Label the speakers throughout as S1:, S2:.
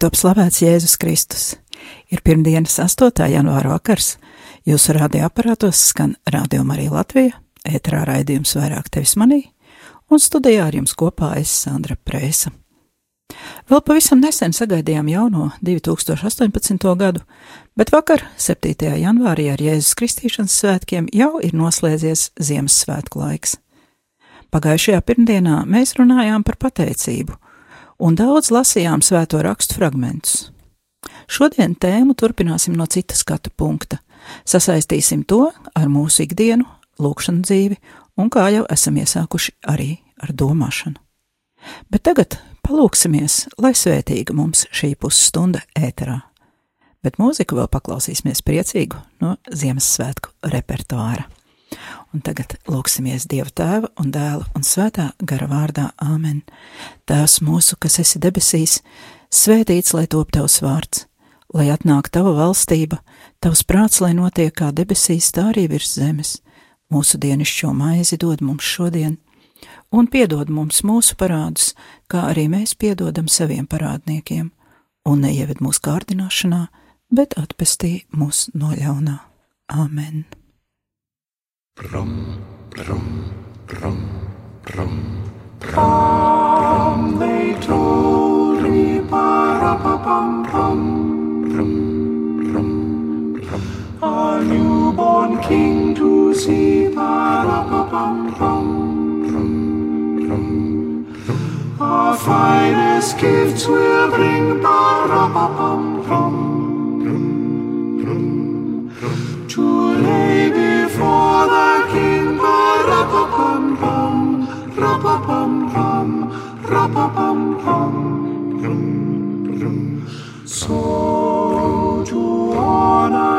S1: top slavēts Jēzus Kristus, ir pirmdienas 8. janvāra vakars. Jūsu radioaparātos skan Radio Marija Latvija, ēterā raidījums vairāk tevis manī, un studijā ar jums kopā es Sandra Prēsa. Vēl pavisam nesen sagaidījām jauno 2018. gadu, bet vakar, 7. janvārī ar Jēzus Kristīšanas svētkiem, jau ir noslēdzies Ziemassvētku laiks. Pagājušajā pirmdienā mēs runājām par pateicību, un daudz lasījām svēto rakstu fragmentus. Šodien tēmu turpināsim no cita skatu punkta. Sasaistīsim to ar mūsu ikdienu, lūkšanu dzīvi, un kā jau esam iesākuši arī ar domāšanu. Bet tagad palūksimies, lai svētīga mums šī pusstunda ēterā. Bet mūziku vēl paklausīsimies priecīgu no Ziemassvētku repertuāra. Un tagad lūksimies Dieva tēva un dēla un svētā gara vārdā Āmen. Tēvs mūsu, kas esi debesīs, svētīts lai top tavs vārds, lai atnāk tava valstība, tavs prāts, lai notiek kā debesīs, tā arī virs zemes. Mūsu dienišķo maizi dod mums šodien, un piedod mums mūsu parādus, kā arī mēs piedodam saviem parādniekiem, un neieved mūsu kārdināšanā, bet atpestī mūs no ļaunā. Āmen!
S2: Brum, brum, brum, brum,
S3: Bum, they told me, ba-ra-ba-bum, bum,
S2: brum, brum, brum,
S3: a newborn king to see, ba-ra-ba-bum, bum, our finest gifts will bring, ba-ra-ba-bum, bum, to lay before the So to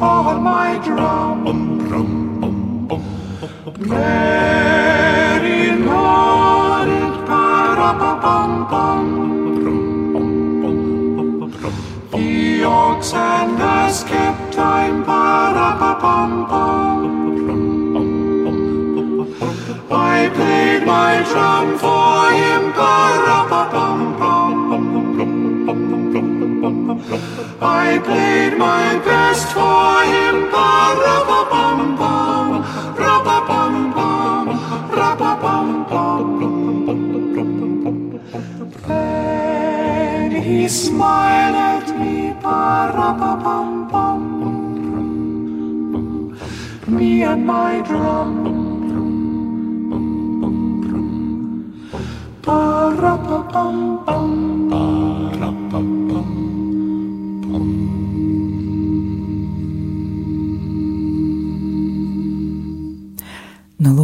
S3: on my drum? Very nodded. The ox and ass kept time. I played my drum for him. I played my best for him. Ba ra ba bum bum, ra ba bum bum, ra ba bum bum. Then he smiled at me. Ba ra ba bum bum. Me and my drum. Ba
S1: ra ba bum bum.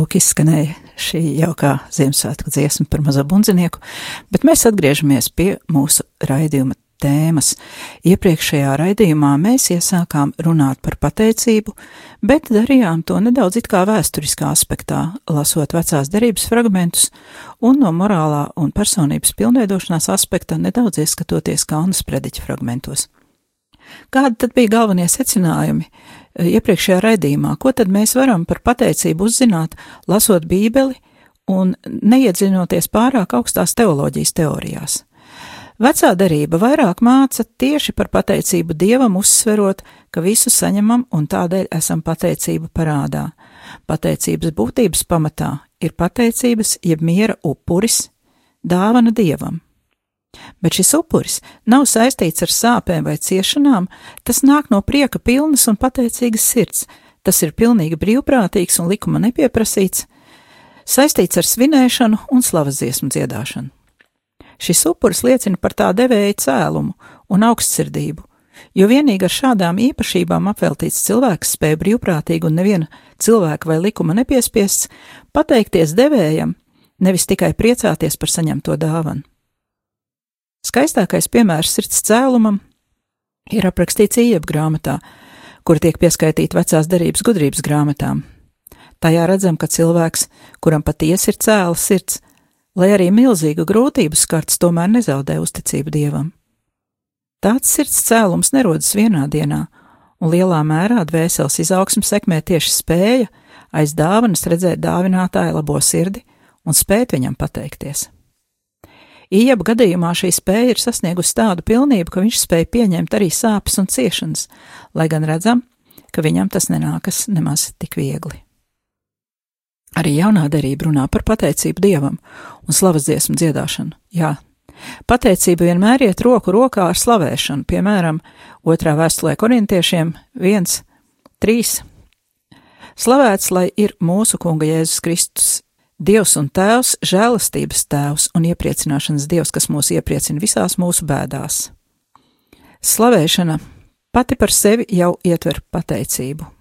S1: Lūk, izskanēja šī jaukā Ziemassvētku dziesma par mazo bundzinieku, bet mēs atgriežamies pie mūsu raidījuma tēmas. Iepriekšējā raidījumā mēs iesākām runāt par pateicību, bet darījām to nedaudz it kā vēsturiskā aspektā, lasot vecās derības fragmentus un no morālā un personības pilnveidošanās aspekta nedaudz ieskatoties Kalnas prediķa fragmentos. Kādi tad bija galvenie secinājumi iepriekšējā raidījumā? Ko tad mēs varam par pateicību uzzināt, lasot Bībeli un neiedzinoties pārāk augstās teoloģijas teorijās? Vecā derība vairāk māca tieši par pateicību Dievam, uzsverot, ka visu saņemam un tādēļ esam pateicību parādā. Pateicības būtības pamatā ir pateicības jeb miera upuris, dāvana Dievam. Bet šis upuris nav saistīts ar sāpēm vai ciešanām, tas nāk no prieka pilnas un pateicīgas sirds, tas ir pilnīgi brīvprātīgs un likuma nepieprasīts, saistīts ar svinēšanu un slavas dziesmu dziedāšanu. Šis upuris liecina par tā devēja cēlumu un augstsirdību, jo vienīgi ar šādām īpašībām apveltīts cilvēks spēja brīvprātīgi un neviena cilvēka vai likuma nepiespiests pateikties devējam, nevis tikai priecāties par saņemto dāvanu. Skaistākais piemērs sirds cēlumam ir aprakstīts Iepa grāmatā, kur tiek pieskaitīta vecās derības gudrības grāmatām. Tajā redzam, ka cilvēks, kuram patiesi ir cēla sirds, lai arī milzīga grūtību skarts, tomēr nezaudē uzticību dievam. Tāds sirds cēlums nerodas vienā dienā, un lielā mērā dvēseles izaugsmu sekmē tieši spēja aiz dāvanas redzēt dāvinātāja labo sirdi un spēt viņam pateikties. Iebu gadījumā šī spēja ir sasniegusi tādu pilnību, ka viņš spēja pieņemt arī sāpes un ciešanas, lai gan redzam, ka viņam tas nenākas nemaz tik viegli. Arī jaunā derība runā par pateicību Dievam un slavas dziesmu dziedāšanu. Jā, pateicība vienmēr iet roku rokā ar slavēšanu, piemēram, otrā vēstulē korintiešiem 1, 3. Slavēts, lai ir mūsu Kunga Jēzus Kristus, Dievs un Tēvs, žēlastības Tēvs un iepriecināšanas Dievs, kas mūs iepriecina visās mūsu bēdās. Slavēšana pati par sevi jau ietver pateicību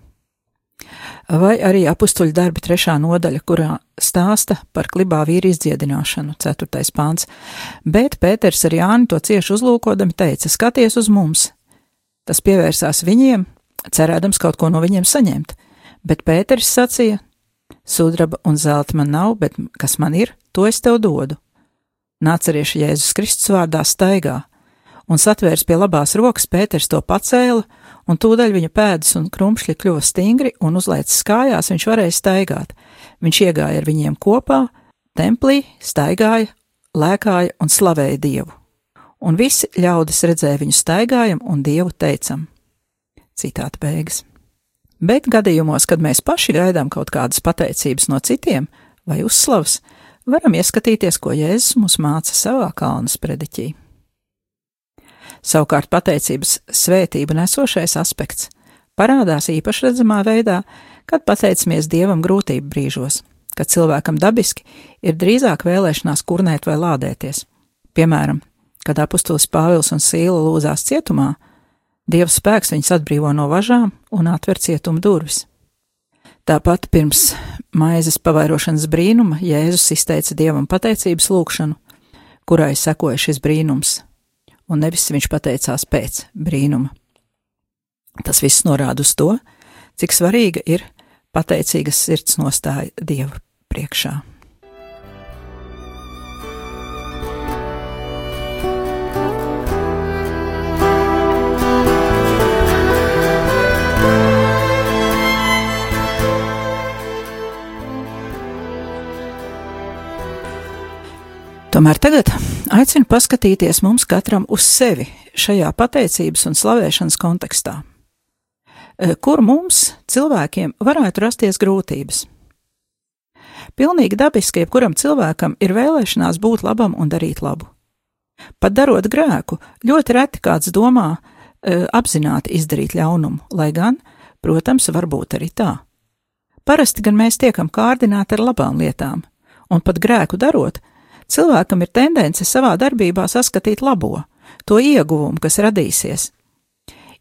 S1: vai arī apstuļu darbi trešā nodaļa, kurā stāsta par klibā vīri izdziedināšanu, ceturtais pāns, bet Pēters ar Jāni to cieši uzlūkodami teica: Skaties uz mums! Tas pievērsās viņiem, cerēdams kaut ko no viņiem saņemt, bet Pēters sacīja: Sudraba un zelta man nav, bet kas man ir, to es tev dodu. Nācerieši Jēzus Kristus vārdā staigā, un satvērs pie labās rokas, Pēters to pacēla un tūdaļ viņa pēdas un krumšļi kļuva stingri, un uzlaicis kājās viņš varēja staigāt. Viņš iegāja ar viņiem kopā, templī, staigāja, lēkāja un slavēja Dievu. Un visi ļaudis redzēja viņu staigājam un Dievu teicam. Citāta beigas. Bet gadījumos, kad mēs paši gaidām kaut kādas pateicības no citiem vai uzslavas, varam ieskatīties, ko Jēzus mums māca savā kalna sprediķī. Savukārt pateicības svētību nesošais aspekts parādās īpaši redzamā veidā, kad pateicamies Dievam grūtību brīžos, kad cilvēkam dabiski ir drīzāk vēlēšanās kurnēt vai lādēties. Piemēram, kad apustulis Pāvils un Sīla lūzās cietumā, Dieva spēks viņus atbrīvo no važām un atver cietuma durvis. Tāpat pirms maizes pavairošanas brīnuma Jēzus izteica Dievam pateicības lūgšanu, kurai sekoja šis brīnums un nevis viņš pateicās pēc brīnuma. Tas viss norāda uz to, cik svarīga ir pateicīgas sirds nostāja Dieva priekšā. Tomēr tagad aicinu paskatīties mums katram uz sevi šajā pateicības un slavēšanas kontekstā. E, kur mums, cilvēkiem, varētu rasties grūtības? Pilnīgi dabiski, jebkuram cilvēkam ir vēlēšanās būt labam un darīt labu. Pat darot grēku, ļoti reti kāds domā e, apzināti izdarīt ļaunumu, lai gan, protams, var būt arī tā. Parasti gan mēs tiekam kārdināti ar labām lietām, un pat grēku darot, Cilvēkam ir tendence savā darbībā saskatīt labo, to ieguvumu, kas radīsies.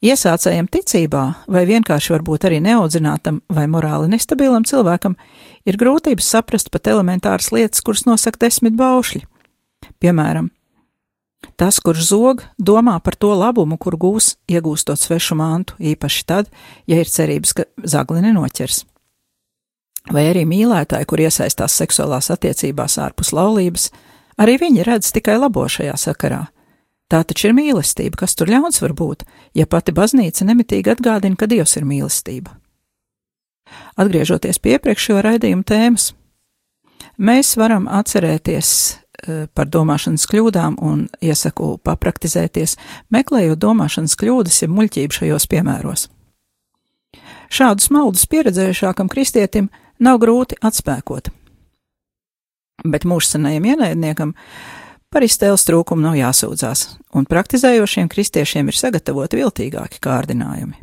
S1: Iesācējam ticībā, vai vienkārši varbūt arī neaudzinātam vai morāli nestabilam cilvēkam, ir grūtības saprast pat elementāras lietas, kuras nosaka desmit baušļi. Piemēram, tas, kurš zog, domā par to labumu, kur gūs, iegūstot svešu mantu, īpaši tad, ja ir cerības, ka zagli nenoķers vai arī mīlētāji, kur iesaistās seksuālās attiecībās ārpus laulības, arī viņi redz tikai labo šajā sakarā. Tā taču ir mīlestība, kas tur ļauns var būt, ja pati baznīca nemitīgi atgādina, ka Dievs ir mīlestība. Atgriežoties pie iepriekšējo raidījuma tēmas, mēs varam atcerēties eh, par domāšanas kļūdām un iesaku papraktizēties, meklējot domāšanas kļūdas, ja muļķību šajos piemēros. Šādus maldus pieredzējušākam kristietim nav grūti atspēkot. Bet mūžsanajam ienaidniekam par iztēles trūkumu nav jāsūdzās, un praktizējošiem kristiešiem ir sagatavoti viltīgāki kārdinājumi.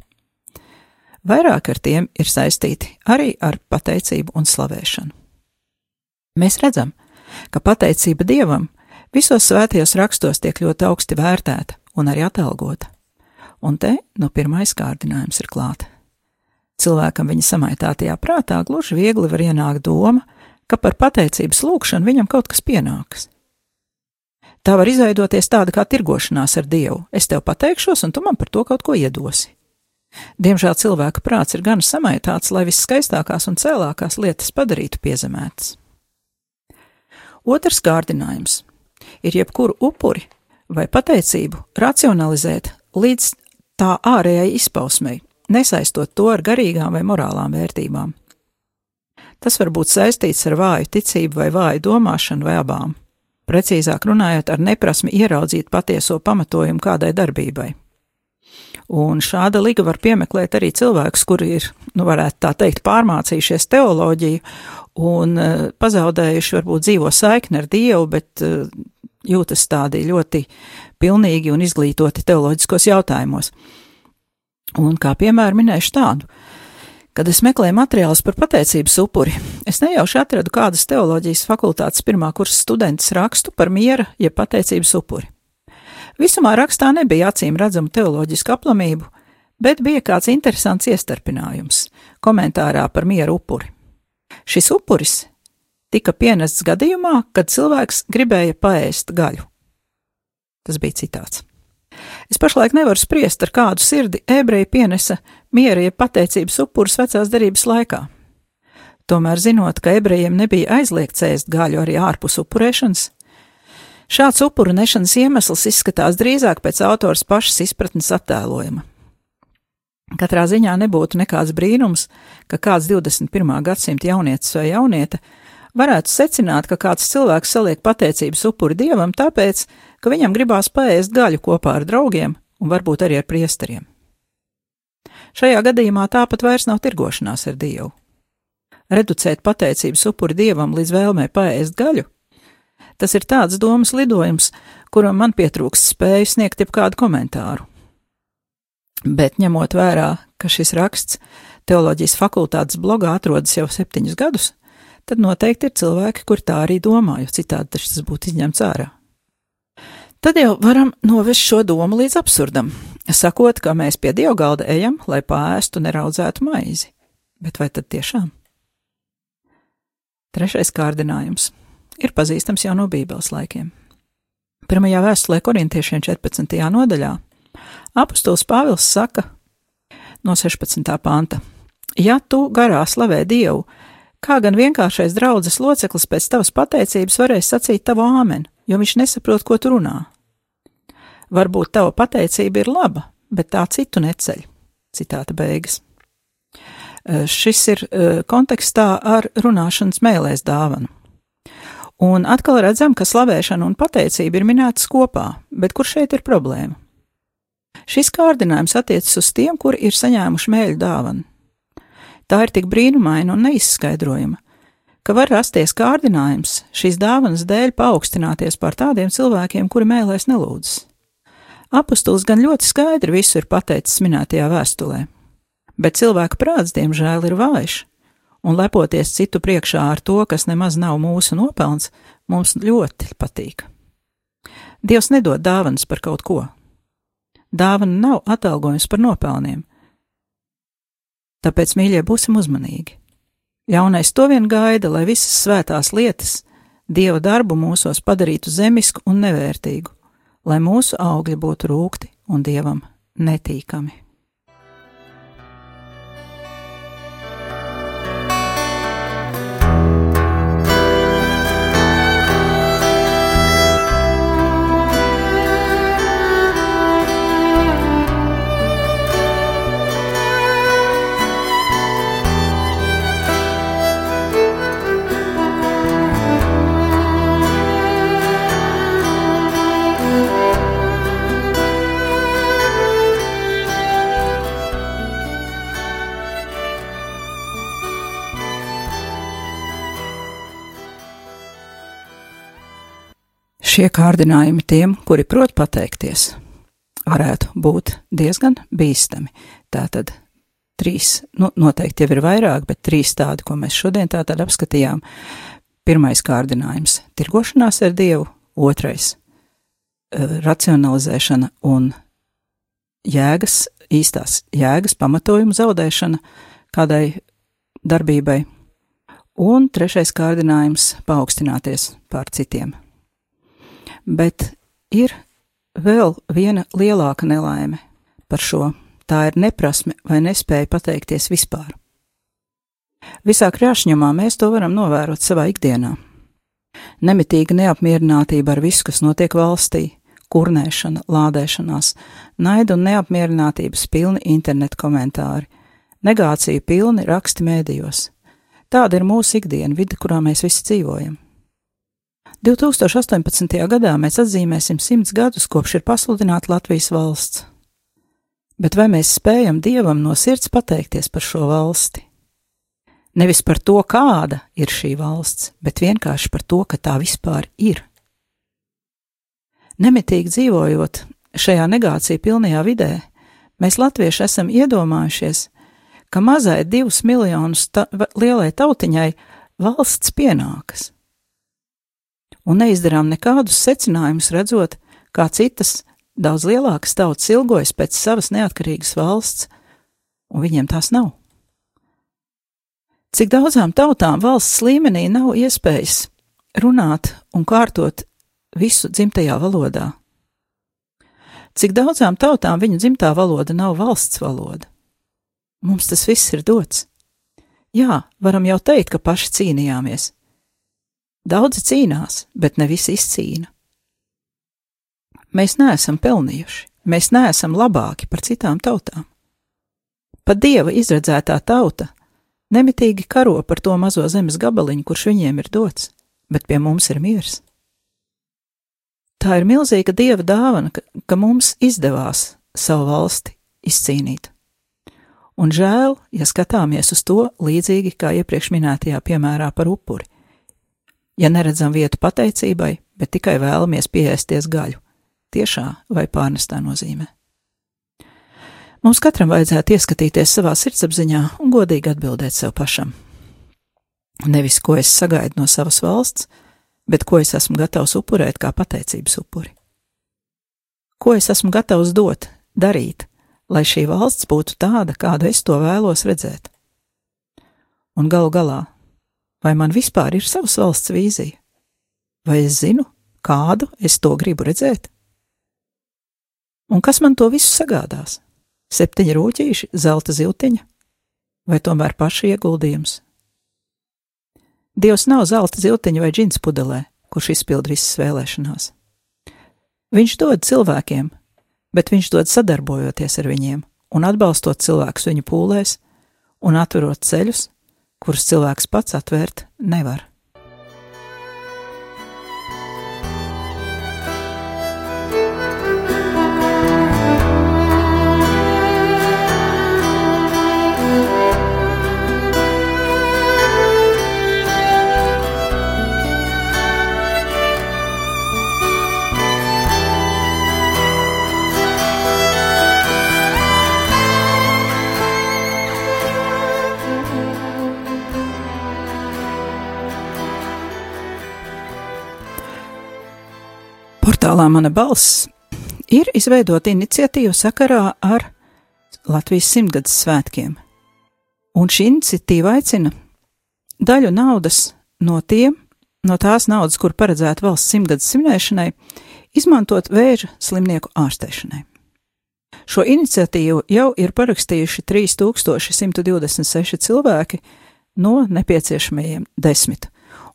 S1: Vairāk ar tiem ir saistīti arī ar pateicību un slavēšanu. Mēs redzam, ka pateicība Dievam visos svētajos rakstos tiek ļoti augsti vērtēta un arī atalgota, un te nu pirmais kārdinājums ir klāta. Cilvēkam viņa samaitātajā prātā gluži viegli var ienākt doma, ka par pateicības lūgšanu viņam kaut kas pienāks. Tā var izveidoties tāda kā tirgošanās ar Dievu. Es tev pateikšos, un tu man par to kaut ko iedosi. Diemžēl cilvēka prāts ir gan samaitāts, lai viskaistākās un cēlākās lietas padarītu piezemētas. Otrs kārdinājums ir jebkuru upuri vai pateicību racionalizēt līdz tā ārējai izpausmei, nesaistot to ar garīgām vai morālām vērtībām. Tas var būt saistīts ar vāju ticību vai vāju domāšanu vai abām. Precīzāk runājot, ar neprasmi ieraudzīt patieso pamatojumu kādai darbībai. Un šāda liga var piemeklēt arī cilvēkus, kuri ir, nu, varētu tā teikt, pārmācījušies teoloģiju un uh, pazaudējuši varbūt dzīvo saikni ar Dievu, bet uh, jūtas tādi ļoti pilnīgi un izglītoti teoloģiskos jautājumos. Un kā piemēru minēšu tādu. Kad es meklēju materiālus par pateicības upuri, es nejauši atradu kādas teoloģijas fakultātes pirmā kursa studentes rakstu par miera, jeb pateicības upuri. Visumā rakstā nebija acīm redzama teoloģiska aplamība, bet bija kāds interesants iestarpinājums komentārā par miera upuri. Šis upuris tika pienests gadījumā, kad cilvēks gribēja paēst gaļu. Tas bija citāts. Es pašlaik nevaru spriest, ar kādu sirdi ebreji pienesa miera jeb pateicības upurus vecās derības laikā. Tomēr, zinot, ka ebrejiem nebija aizliegts ēst gaļu arī ārpus upurēšanas, šāds upuru nešanas iemesls izskatās drīzāk pēc autors pašas izpratnes attēlojuma. Katrā ziņā nebūtu nekāds brīnums, ka kāds 21. gadsimta jaunietis vai jauniete varētu secināt, ka kāds cilvēks saliek pateicības upuri dievam tāpēc, ka viņam gribās paēst gaļu kopā ar draugiem un varbūt arī ar priesteriem. Šajā gadījumā tāpat vairs nav tirgošanās ar Dievu. Reducēt pateicības upuri Dievam līdz vēlmei paēst gaļu, tas ir tāds domas lidojums, kuram man pietrūkst spēju sniegt jebkādu komentāru. Bet ņemot vērā, ka šis raksts teoloģijas fakultātes blogā atrodas jau septiņus gadus, tad noteikti ir cilvēki, kur tā arī domā, jo citādi tas būtu izņemts ārā. Tad jau varam novest šo domu līdz absurdam, sakot, ka mēs pie diogalda ejam, lai pāēstu neraudzētu maizi. Bet vai tad tiešām? Trešais kārdinājums ir pazīstams jau no Bībeles laikiem. Pirmajā vēstulē korintiešiem 14. nodaļā apustulis Pāvils saka no 16. panta: Ja tu garā slavē Dievu, kā gan vienkāršais draudzes loceklis pēc tavas pateicības varēs sacīt tavu āmeni, jo viņš nesaprot, ko tu runā? Varbūt tava pateicība ir laba, bet tā citu neceļ. Citāta beigas. Šis ir kontekstā ar runāšanas mēlēs dāvanu. Un atkal redzam, ka slavēšana un pateicība ir minētas kopā, bet kur šeit ir problēma? Šis kārdinājums attiecas uz tiem, kuri ir saņēmuši mēļu dāvanu. Tā ir tik brīnumaina un neizskaidrojama, ka var rasties kārdinājums šīs dāvanas dēļ paaugstināties pār tādiem cilvēkiem, kuri mēlēs nelūdzas. Apostols gan ļoti skaidri visu ir pateicis minētajā vēstulē, bet cilvēka prāts, diemžēl, ir vājš, un lepoties citu priekšā ar to, kas nemaz nav mūsu nopelns, mums ļoti patīk. Dievs nedod dāvanas par kaut ko. Dāvana nav atalgojums par nopelniem. Tāpēc, mīļie, būsim uzmanīgi. Jaunais to vien gaida, lai visas svētās lietas, Dieva darbu mūsos padarītu zemisku un nevērtīgu lai mūsu augļi būtu rūkti un dievam netīkami. Šie kārdinājumi tiem, kuri prot pateikties, varētu būt diezgan bīstami. Tātad trīs, nu, noteikti jau ir vairāk, bet trīs tādi, ko mēs šodien tātad apskatījām. Pirmais kārdinājums - tirgošanās ar Dievu, otrais uh, - racionalizēšana un jēgas, īstās jēgas pamatojuma zaudēšana kādai darbībai, un trešais kārdinājums - paaugstināties pār citiem. Bet ir vēl viena lielāka nelaime par šo tā ir neprasme vai nespēja pateikties vispār. Visā krāšņumā mēs to varam novērot savā ikdienā. Nemitīga neapmierinātība ar visu, kas notiek valstī, kurnēšana, lādēšanās, naida un neapmierinātības pilni internetu komentāri, negācija pilni raksti mēdījos. Tāda ir mūsu ikdiena, vide, kurā mēs visi dzīvojam. 2018. gadā mēs atzīmēsim simts gadus, kopš ir pasludināta Latvijas valsts bet vai mēs spējam Dievam no sirds pateikties par šo valsti? Nevis par to, kāda ir šī valsts, bet vienkārši par to, ka tā vispār ir. Nemitīgi dzīvojot šajā negācija pilnajā vidē, mēs latvieši esam iedomājušies, ka mazai divus miljonus ta lielai tautiņai valsts pienākas. Un neizdarām nekādus secinājumus redzot, kā citas Daudz lielākas tautas ilgojas pēc savas neatkarīgas valsts, un viņiem tās nav. Cik daudzām tautām valsts līmenī nav iespējas runāt un kārtot visu dzimtajā valodā? Cik daudzām tautām viņu dzimtā valoda nav valsts valoda? Mums tas viss ir dots. Jā, varam jau teikt, ka paši cīnījāmies. Daudzi cīnās, bet ne visi izcīna. Mēs neesam pelnījuši, mēs neesam labāki par citām tautām. Pat dieva izredzētā tauta nemitīgi karo par to mazo zemes gabaliņu, kurš viņiem ir dots, bet pie mums ir miers. Tā ir milzīga dieva dāvana, ka, ka mums izdevās savu valsti izcīnīt. Un žēl, ja skatāmies uz to līdzīgi kā iepriekš minētajā piemērā par upuri. Ja neredzam vietu pateicībai, bet tikai vēlamies pieēsties gaļu, tiešā vai pārnestā nozīmē. Mums katram vajadzētu ieskatīties savā sirdsapziņā un godīgi atbildēt sev pašam. Nevis, ko es sagaidu no savas valsts, bet ko es esmu gatavs upurēt kā pateicības upuri. Ko es esmu gatavs dot, darīt, lai šī valsts būtu tāda, kādu es to vēlos redzēt. Un galu galā, vai man vispār ir savas valsts vīzija? Vai es zinu, kādu es to gribu redzēt? Un kas man to visu sagādās? Septiņi rūtīši, zelta ziltiņa, vai tomēr paša ieguldījums? Dievs nav zelta ziltiņa vai džins pudelē, kurš izpild visas vēlēšanās. Viņš dod cilvēkiem, bet viņš dod sadarbojoties ar viņiem un atbalstot cilvēkus viņu pūlēs un atverot ceļus, kurus cilvēks pats atvērt nevar. Portālā Mana balss ir izveidota iniciatīva sakarā ar Latvijas simtgades svētkiem. Un šī iniciatīva aicina daļu naudas no tiem, no tās naudas, kur paredzēta valsts simtgades svinēšanai, izmantot vēža slimnieku ārstēšanai. Šo iniciatīvu jau ir parakstījuši 3126 cilvēki no nepieciešamajiem desmit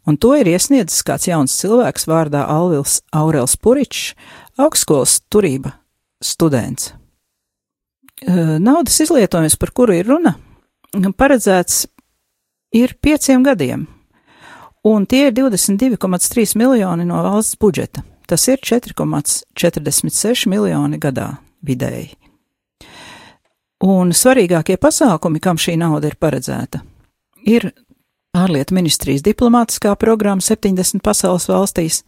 S1: un to ir iesniedzis kāds jauns cilvēks vārdā Alvils Aurels Puričs, augstskolas turība students. Naudas izlietojums, par kuru ir runa, paredzēts ir pieciem gadiem, un tie ir 22,3 miljoni no valsts budžeta. Tas ir 4,46 miljoni gadā vidēji. Un svarīgākie pasākumi, kam šī nauda ir paredzēta, ir ārlietu ministrijas diplomātiskā programma 70 pasaules valstīs,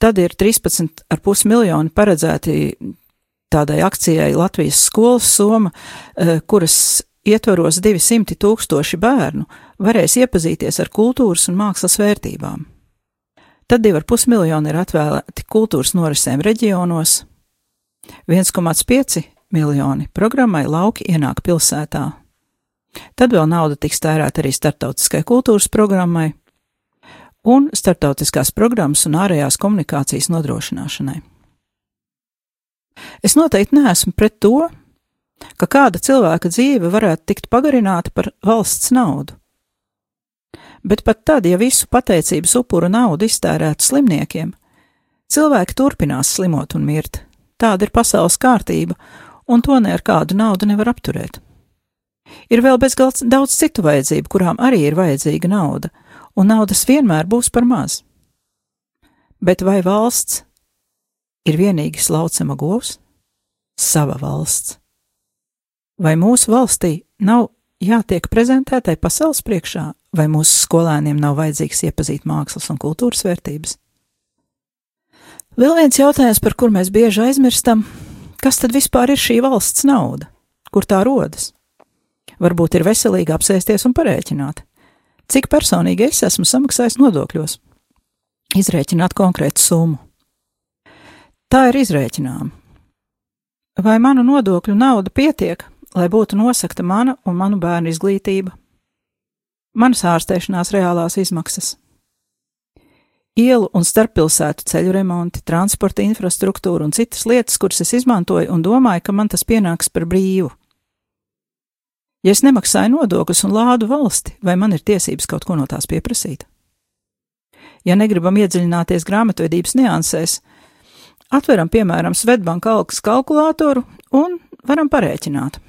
S1: Tad ir 13,5 miljoni paredzēti tādai akcijai Latvijas skolas soma, eh, kuras ietvaros 200 tūkstoši bērnu varēs iepazīties ar kultūras un mākslas vērtībām. Tad 2,5 miljoni ir atvēlēti kultūras norisēm reģionos, 1,5 miljoni programmai Lauki ienāk pilsētā. Tad vēl nauda tiks tērēta arī starptautiskai kultūras programmai un starptautiskās programmas un ārējās komunikācijas nodrošināšanai. Es noteikti neesmu pret to, ka kāda cilvēka dzīve varētu tikt pagarināta par valsts naudu. Bet pat tad, ja visu pateicības upuru naudu iztērētu slimniekiem, cilvēki turpinās slimot un mirt. Tāda ir pasaules kārtība, un to ne ar kādu naudu nevar apturēt. Ir vēl bezgalds daudz citu vajadzību, kurām arī ir vajadzīga nauda, un naudas vienmēr būs par maz. Bet vai valsts ir vienīgi slaucama govs? Sava valsts. Vai mūsu valstī nav jātiek prezentētai pasaules priekšā, vai mūsu skolēniem nav vajadzīgs iepazīt mākslas un kultūras vērtības? Vēl viens jautājums, par kur mēs bieži aizmirstam, kas tad vispār ir šī valsts nauda? Kur tā rodas? Varbūt ir veselīgi apsēsties un parēķināt, cik personīgi es esmu samaksājis nodokļos, izrēķināt konkrētu summu. Tā ir izrēķinām. Vai manu nodokļu nauda pietiek, lai būtu nosakta mana un manu bērnu izglītība, manas ārstēšanās reālās izmaksas, ielu un starppilsētu ceļu remonti, transporta infrastruktūra un citas lietas, kuras es izmantoju un domāju, ka man tas pienāks par brīvu. Ja es nemaksāju nodokļus un lādu valsti, vai man ir tiesības kaut ko no tās pieprasīt? Ja negribam iedziļināties grāmatvedības niansēs, Atveram, piemēram, Svetbanka algas kalkulātoru un varam parēķināt.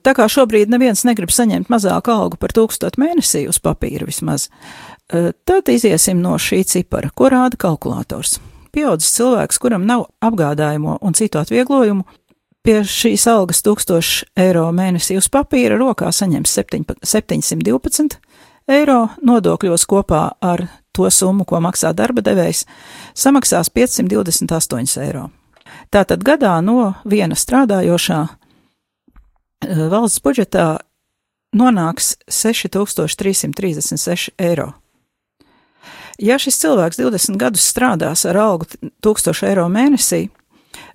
S1: Tā kā šobrīd neviens negrib saņemt mazāku algu par tūkstotu mēnesī uz papīra vismaz, tad iziesim no šī cipara, ko rāda kalkulators. Pieaudzis cilvēks, kuram nav apgādājumu un citu atvieglojumu, pie šīs algas 1000 eiro mēnesī uz papīra rokā saņems 712 eiro nodokļos kopā ar to summu, ko maksā darba devējs, samaksās 528 eiro. Tātad gadā no viena strādājošā eh, valsts budžetā nonāks 6336 eiro. Ja šis cilvēks 20 gadus strādās ar algu 1000 eiro mēnesī,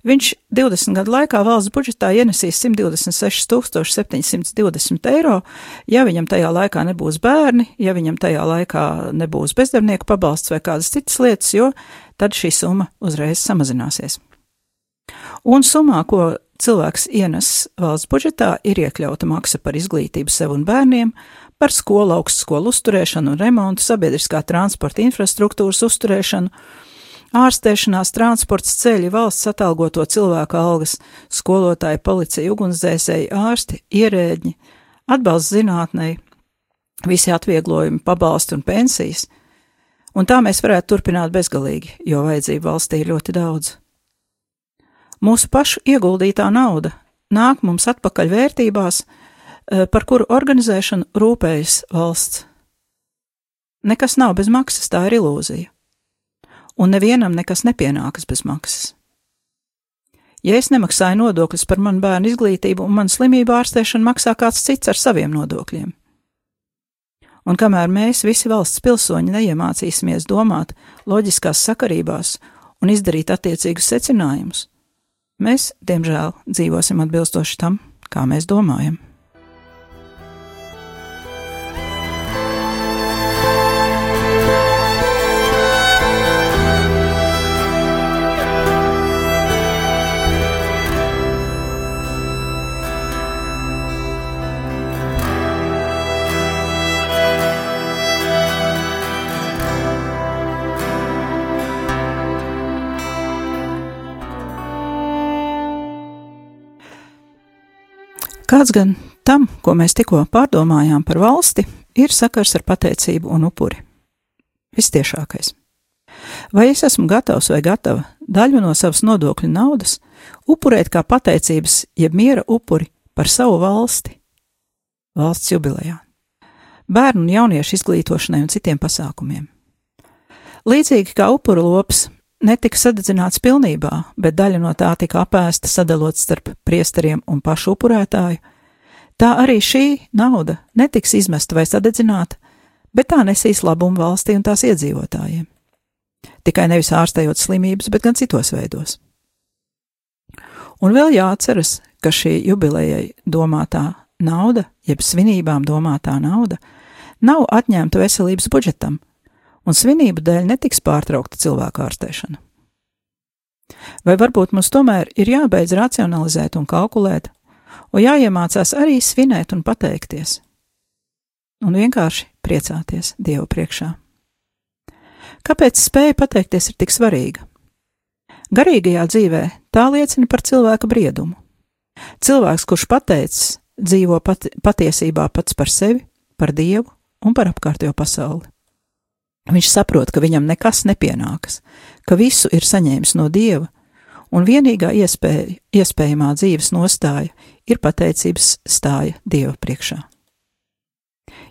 S1: Viņš 20 gadu laikā valsts budžetā ienesīs 126,720 eiro, ja viņam tajā laikā nebūs bērni, ja viņam tajā laikā nebūs bezdarbnieku pabalsts vai kādas citas lietas, jo tad šī summa uzreiz samazināsies. Un summā, ko cilvēks ienes valsts budžetā, ir iekļauta maksa par izglītību sev un bērniem, par skolu, augstskolu uzturēšanu un remontu, sabiedriskā transporta infrastruktūras uzturēšanu, ārstēšanās, transports, ceļi, valsts atalgoto cilvēku algas, skolotāji, policija, ugunsdzēsēji, ārsti, ierēģi, atbalsts zinātnei, visi atvieglojumi, pabalsti un pensijas. Un tā mēs varētu turpināt bezgalīgi, jo vajadzību valstī ir ļoti daudz. Mūsu pašu ieguldītā nauda nāk mums atpakaļ vērtībās, eh, par kuru organizēšanu rūpējas valsts. Nekas nav bez maksas, tā ir ilūzija un nevienam nekas nepienākas bez maksas. Ja es nemaksāju nodokļus par manu bērnu izglītību, un man slimību ārstēšanu maksā kāds cits ar saviem nodokļiem. Un kamēr mēs visi valsts pilsoņi neiemācīsimies domāt loģiskās sakarībās un izdarīt attiecīgus secinājumus, mēs, diemžēl, dzīvosim atbilstoši tam, kā mēs domājam. Kāds gan tam, ko mēs tikko pārdomājām par valsti, ir sakars ar pateicību un upuri? Vistiešākais. Vai es esmu gatavs vai gatava daļu no savas nodokļu naudas upurēt kā pateicības, jeb miera upuri par savu valsti, valsts jubilejā, bērnu un jauniešu izglītošanai un citiem pasākumiem? Līdzīgi kā upuru lops netika sadedzināts pilnībā, bet daļa no tā tika apēsta sadalot starp priesteriem un pašu upurētāju, tā arī šī nauda netiks izmesta vai sadedzināta, bet tā nesīs labumu valstī un tās iedzīvotājiem. Tikai nevis ārstējot slimības, bet gan citos veidos. Un vēl jāatceras, ka šī jubilejai domātā nauda, jeb svinībām domātā nauda, nav atņemta veselības budžetam, un svinību dēļ netiks pārtraukta cilvēka ārstēšana. Vai varbūt mums tomēr ir jābeidz racionalizēt un kalkulēt, un jāiemācās arī svinēt un pateikties, un vienkārši priecāties Dievu priekšā? Kāpēc spēja pateikties ir tik svarīga? Garīgajā dzīvē tā liecina par cilvēka briedumu. Cilvēks, kurš pateicis, dzīvo pat, patiesībā pats par sevi, par Dievu un par apkārtējo pasauli. Viņš saprot, ka viņam nekas nepienākas, ka visu ir saņēmis no dieva, un vienīgā iespēja, iespējamā dzīves nostāja ir pateicības stāja dieva priekšā.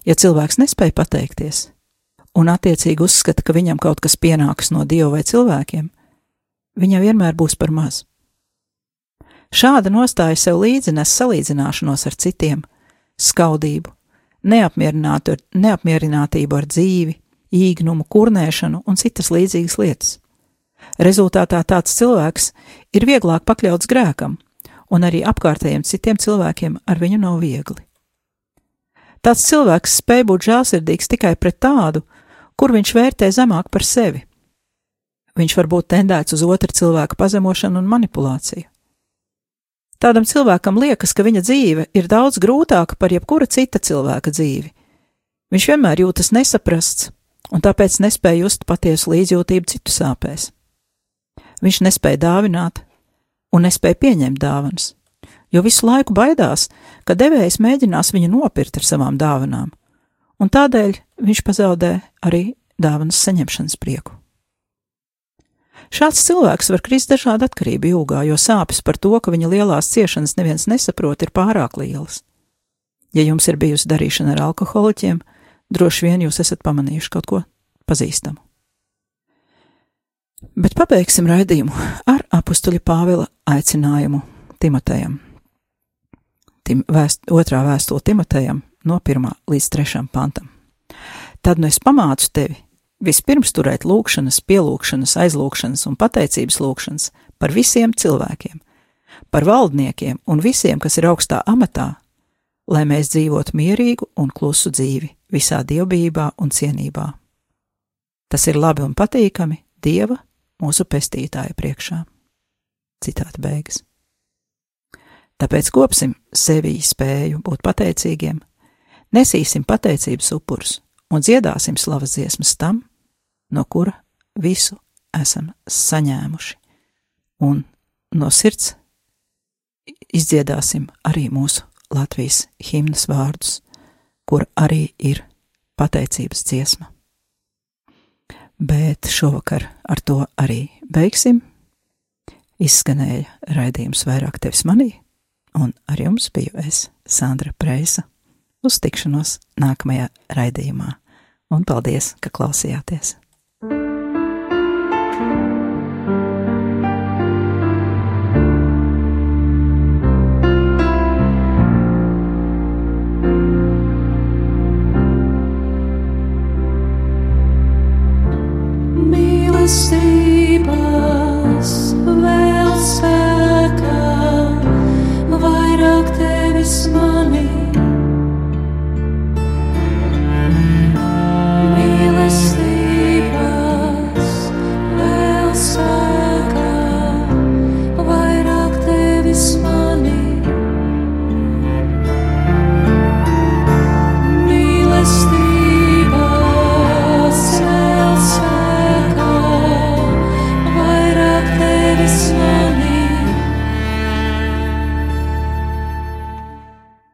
S1: Ja cilvēks nespēja pateikties, un attiecīgi uzskata, ka viņam kaut kas pienākas no dieva vai cilvēkiem, viņam vienmēr būs par maz. Šāda nostāja sev līdzi nes salīdzināšanos ar citiem, skaudību, neapmierinātību ar dzīvi, īgnumu, kurnēšanu un citas līdzīgas lietas. Rezultātā tāds cilvēks ir vieglāk pakļauts grēkam, un arī apkārtējiem citiem cilvēkiem ar viņu nav viegli. Tāds cilvēks spēj būt žēlsirdīgs tikai pret tādu, kur viņš vērtē zemāk par sevi. Viņš var būt tendēts uz otra cilvēka pazemošanu un manipulāciju. Tādam cilvēkam liekas, ka viņa dzīve ir daudz grūtāka par jebkura cita cilvēka dzīvi. Viņš vienmēr jūtas nesaprasts, un tāpēc nespēja just patiesu līdzjūtību citu sāpēs. Viņš nespēja dāvināt un nespēja pieņemt dāvanas, jo visu laiku baidās, ka devējs mēģinās viņu nopirkt ar savām dāvanām, un tādēļ viņš pazaudē arī dāvanas saņemšanas prieku. Šāds cilvēks var krist dažādu atkarību jūgā, jo sāpes par to, ka viņa lielās ciešanas neviens nesaprot, ir pārāk lielas. Ja jums ir bijusi darīšana ar alkoholiķiem, droši vien jūs esat pamanījuši kaut ko pazīstamu. Bet pabeigsim raidījumu ar apstuļa Pāvila aicinājumu Timotejam. Tim, vēst, otrā vēstule Timotejam no 1 līdz 3 pantam. Tad nu es pamācu tevi vispirms turēt lūgšanas, pielūgšanas, aizlūgšanas un pateicības lūgšanas par visiem cilvēkiem, par valdniekiem un visiem, kas ir augstā amatā, lai mēs dzīvotu mierīgu un klusu dzīvi visā dievbijībā un cienībā. Tas ir labi un patīkami Dieva, mūsu pestītāja priekšā. Citāta beigas. Tāpēc kopsim sevī spēju būt pateicīgiem, nesīsim pateicības upurus un dziedāsim slavas dziesmas tam, no kura visu esam saņēmuši, un no sirds izdziedāsim arī mūsu Latvijas himnas vārdus kur arī ir pateicības dziesma. Bet šovakar ar to arī beigsim. Izskanēja raidījums vairāk tevis manī, un ar jums biju es, Sandra Preisa. Uz tikšanos nākamajā raidījumā, un paldies, ka klausījāties!